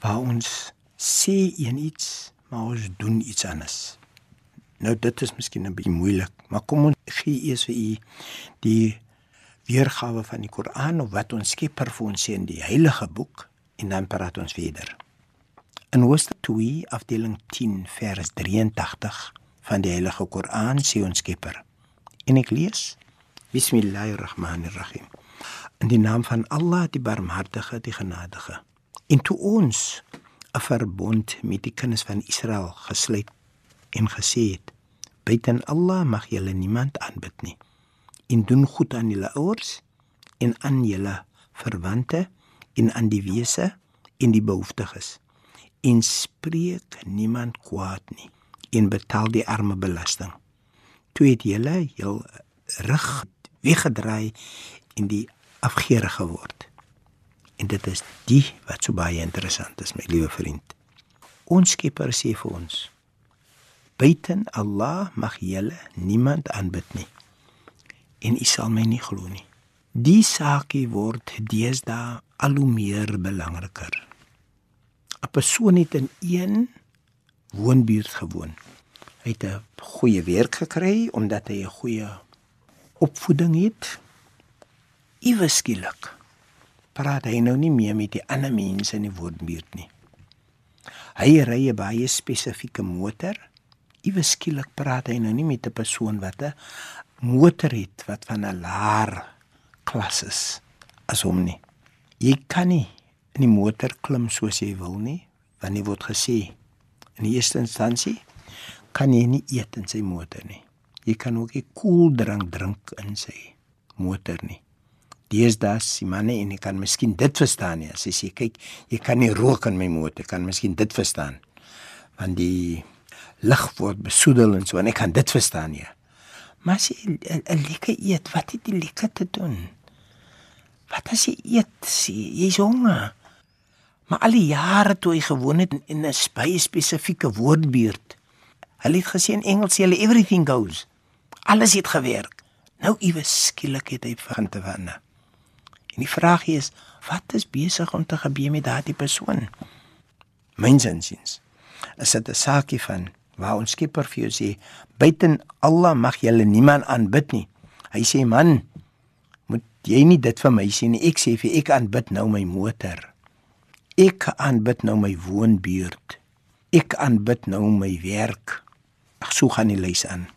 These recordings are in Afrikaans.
waar ons sê een iets, maar ons doen iets anders. Nou dit is miskien 'n bietjie moeilik, maar kom ons gee eers vir u die weergawe van die Koran of wat ons Skepper vir ons sê in die Heilige Boek en dan praat ons verder. In Hoofstuk 2 afdeling 10 vers 83 van die Heilige Koran sê ons Skepper. En ek lees: Bismillahirrahmanirrahim. In die naam van Allah, die Barmhartige, die Genadige. En toe ons 'n verbond met die kinders van Israel gesluit en gesê het: Buiten Allah mag julle niemand aanbid nie. En doen goed aan julle ouers en aan julle verwante en aan die wese en die behoeftiges en spreek niemand kwaad nie en betaal die arme belasting. Toe het julle jul rug weggedraai en die afgeere geword. En dit is die wat so baie interessant is, my liewe vriend. Ons Skepper sê vir ons: Buiten Allah mag julle niemand aanbid nie. En u sal my nie glo nie. Die saakie word deesdae al hoe meer belangriker. 'n persoon het in een woonbuurt gewoon. Hy het 'n goeie werk gekry omdat hy 'n goeie opvoeding het. Iewes skielik praat hy nou nie meer met die ander mense in die woonbuurt nie. Hy ry 'n baie spesifieke motor. Iewes skielik praat hy nou nie met 'n persoon wat 'n motor het wat van 'n laer klas is as hom nie. Jy kan nie in die motor klim soos jy wil nie, want dit word gesê in die eerste instansie kan jy nie eet in sy motor nie. Jy kan ook nie koeldrank drink in sy motor nie. Deesdae sê manne en ek kan miskien dit verstaan nie. As jy sê kyk, jy kan nie rook in my motor, kan miskien dit verstaan. Want die lug word besoedel en so en ek kan dit verstaan ja. Maar as jy 'n lekker eet, wat het jy lekker te doen? Wat as jy eet, sê jy's honger. Maar al die jare toe hy gewoon het in 'n baie spesifieke woordbuurt. Hulle het gesê in Engels sê hulle everything goes. Alles het gewerk. Nou iewes skielik het hy begin te wonder. Die vraag is, wat is besig om te gebeur met daardie persoon? Myns insiens. Is dit 'n saakie van waar ons Skepper vir jou sê, buiten Allah mag jy niemand aanbid nie. Hy sê man, moet jy nie dit vir my sê nie. Ek sê vir ek aanbid nou my motor. Ek aanbid nou my woonbuurt. Ek aanbid nou my werk. Ag so gaan die lys aan.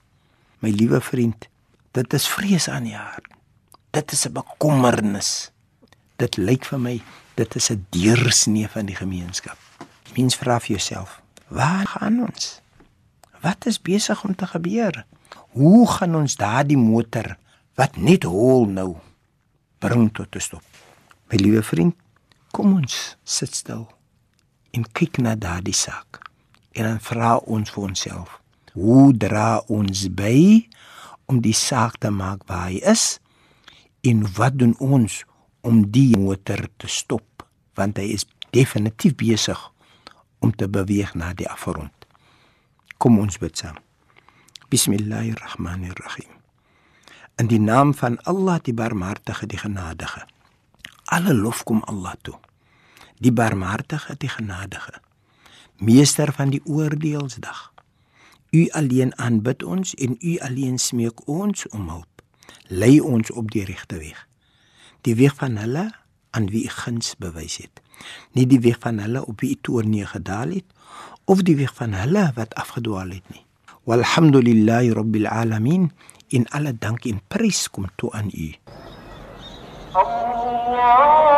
My liewe vriend, dit is vrees aan die hart. Dit is 'n bekommernis. Dit lyk vir my dit is 'n deursnee van die gemeenskap. Mens vra vir jouself, waar gaan ons? Wat is besig om te gebeur? Hoe gaan ons daardie motor wat net hol nou bring tot 'n stop? My liewe vriend, kom ons sit stil en kyk na daardie saak. En dan vra ons vir onsself, hoe dra ons by om die saak te maak waar hy is? En wat doen ons om die motor te stop? Want hy is definitief besig om te beweeg na die afgrond. Kom ons bid saam. Bismillahirrahmanirrahim. In die naam van Allah die Barmhartige, die Genadige. Alle lof kom Allah toe. Die Barmhartige, die Genadige. Meester van die oordeelsdag. U alleen aanbid ons en u alleen smeek ons om hulp. Lei ons op die regte weg die weg van hulle aan wie u guns bewys het. Nie die weg van hulle op wie u toornee gedaal het of die weg van hulle wat afgedwaal het nie. Walhamdulillahi rabbil alamin. In alle dank en prys kom toe aan u. Allah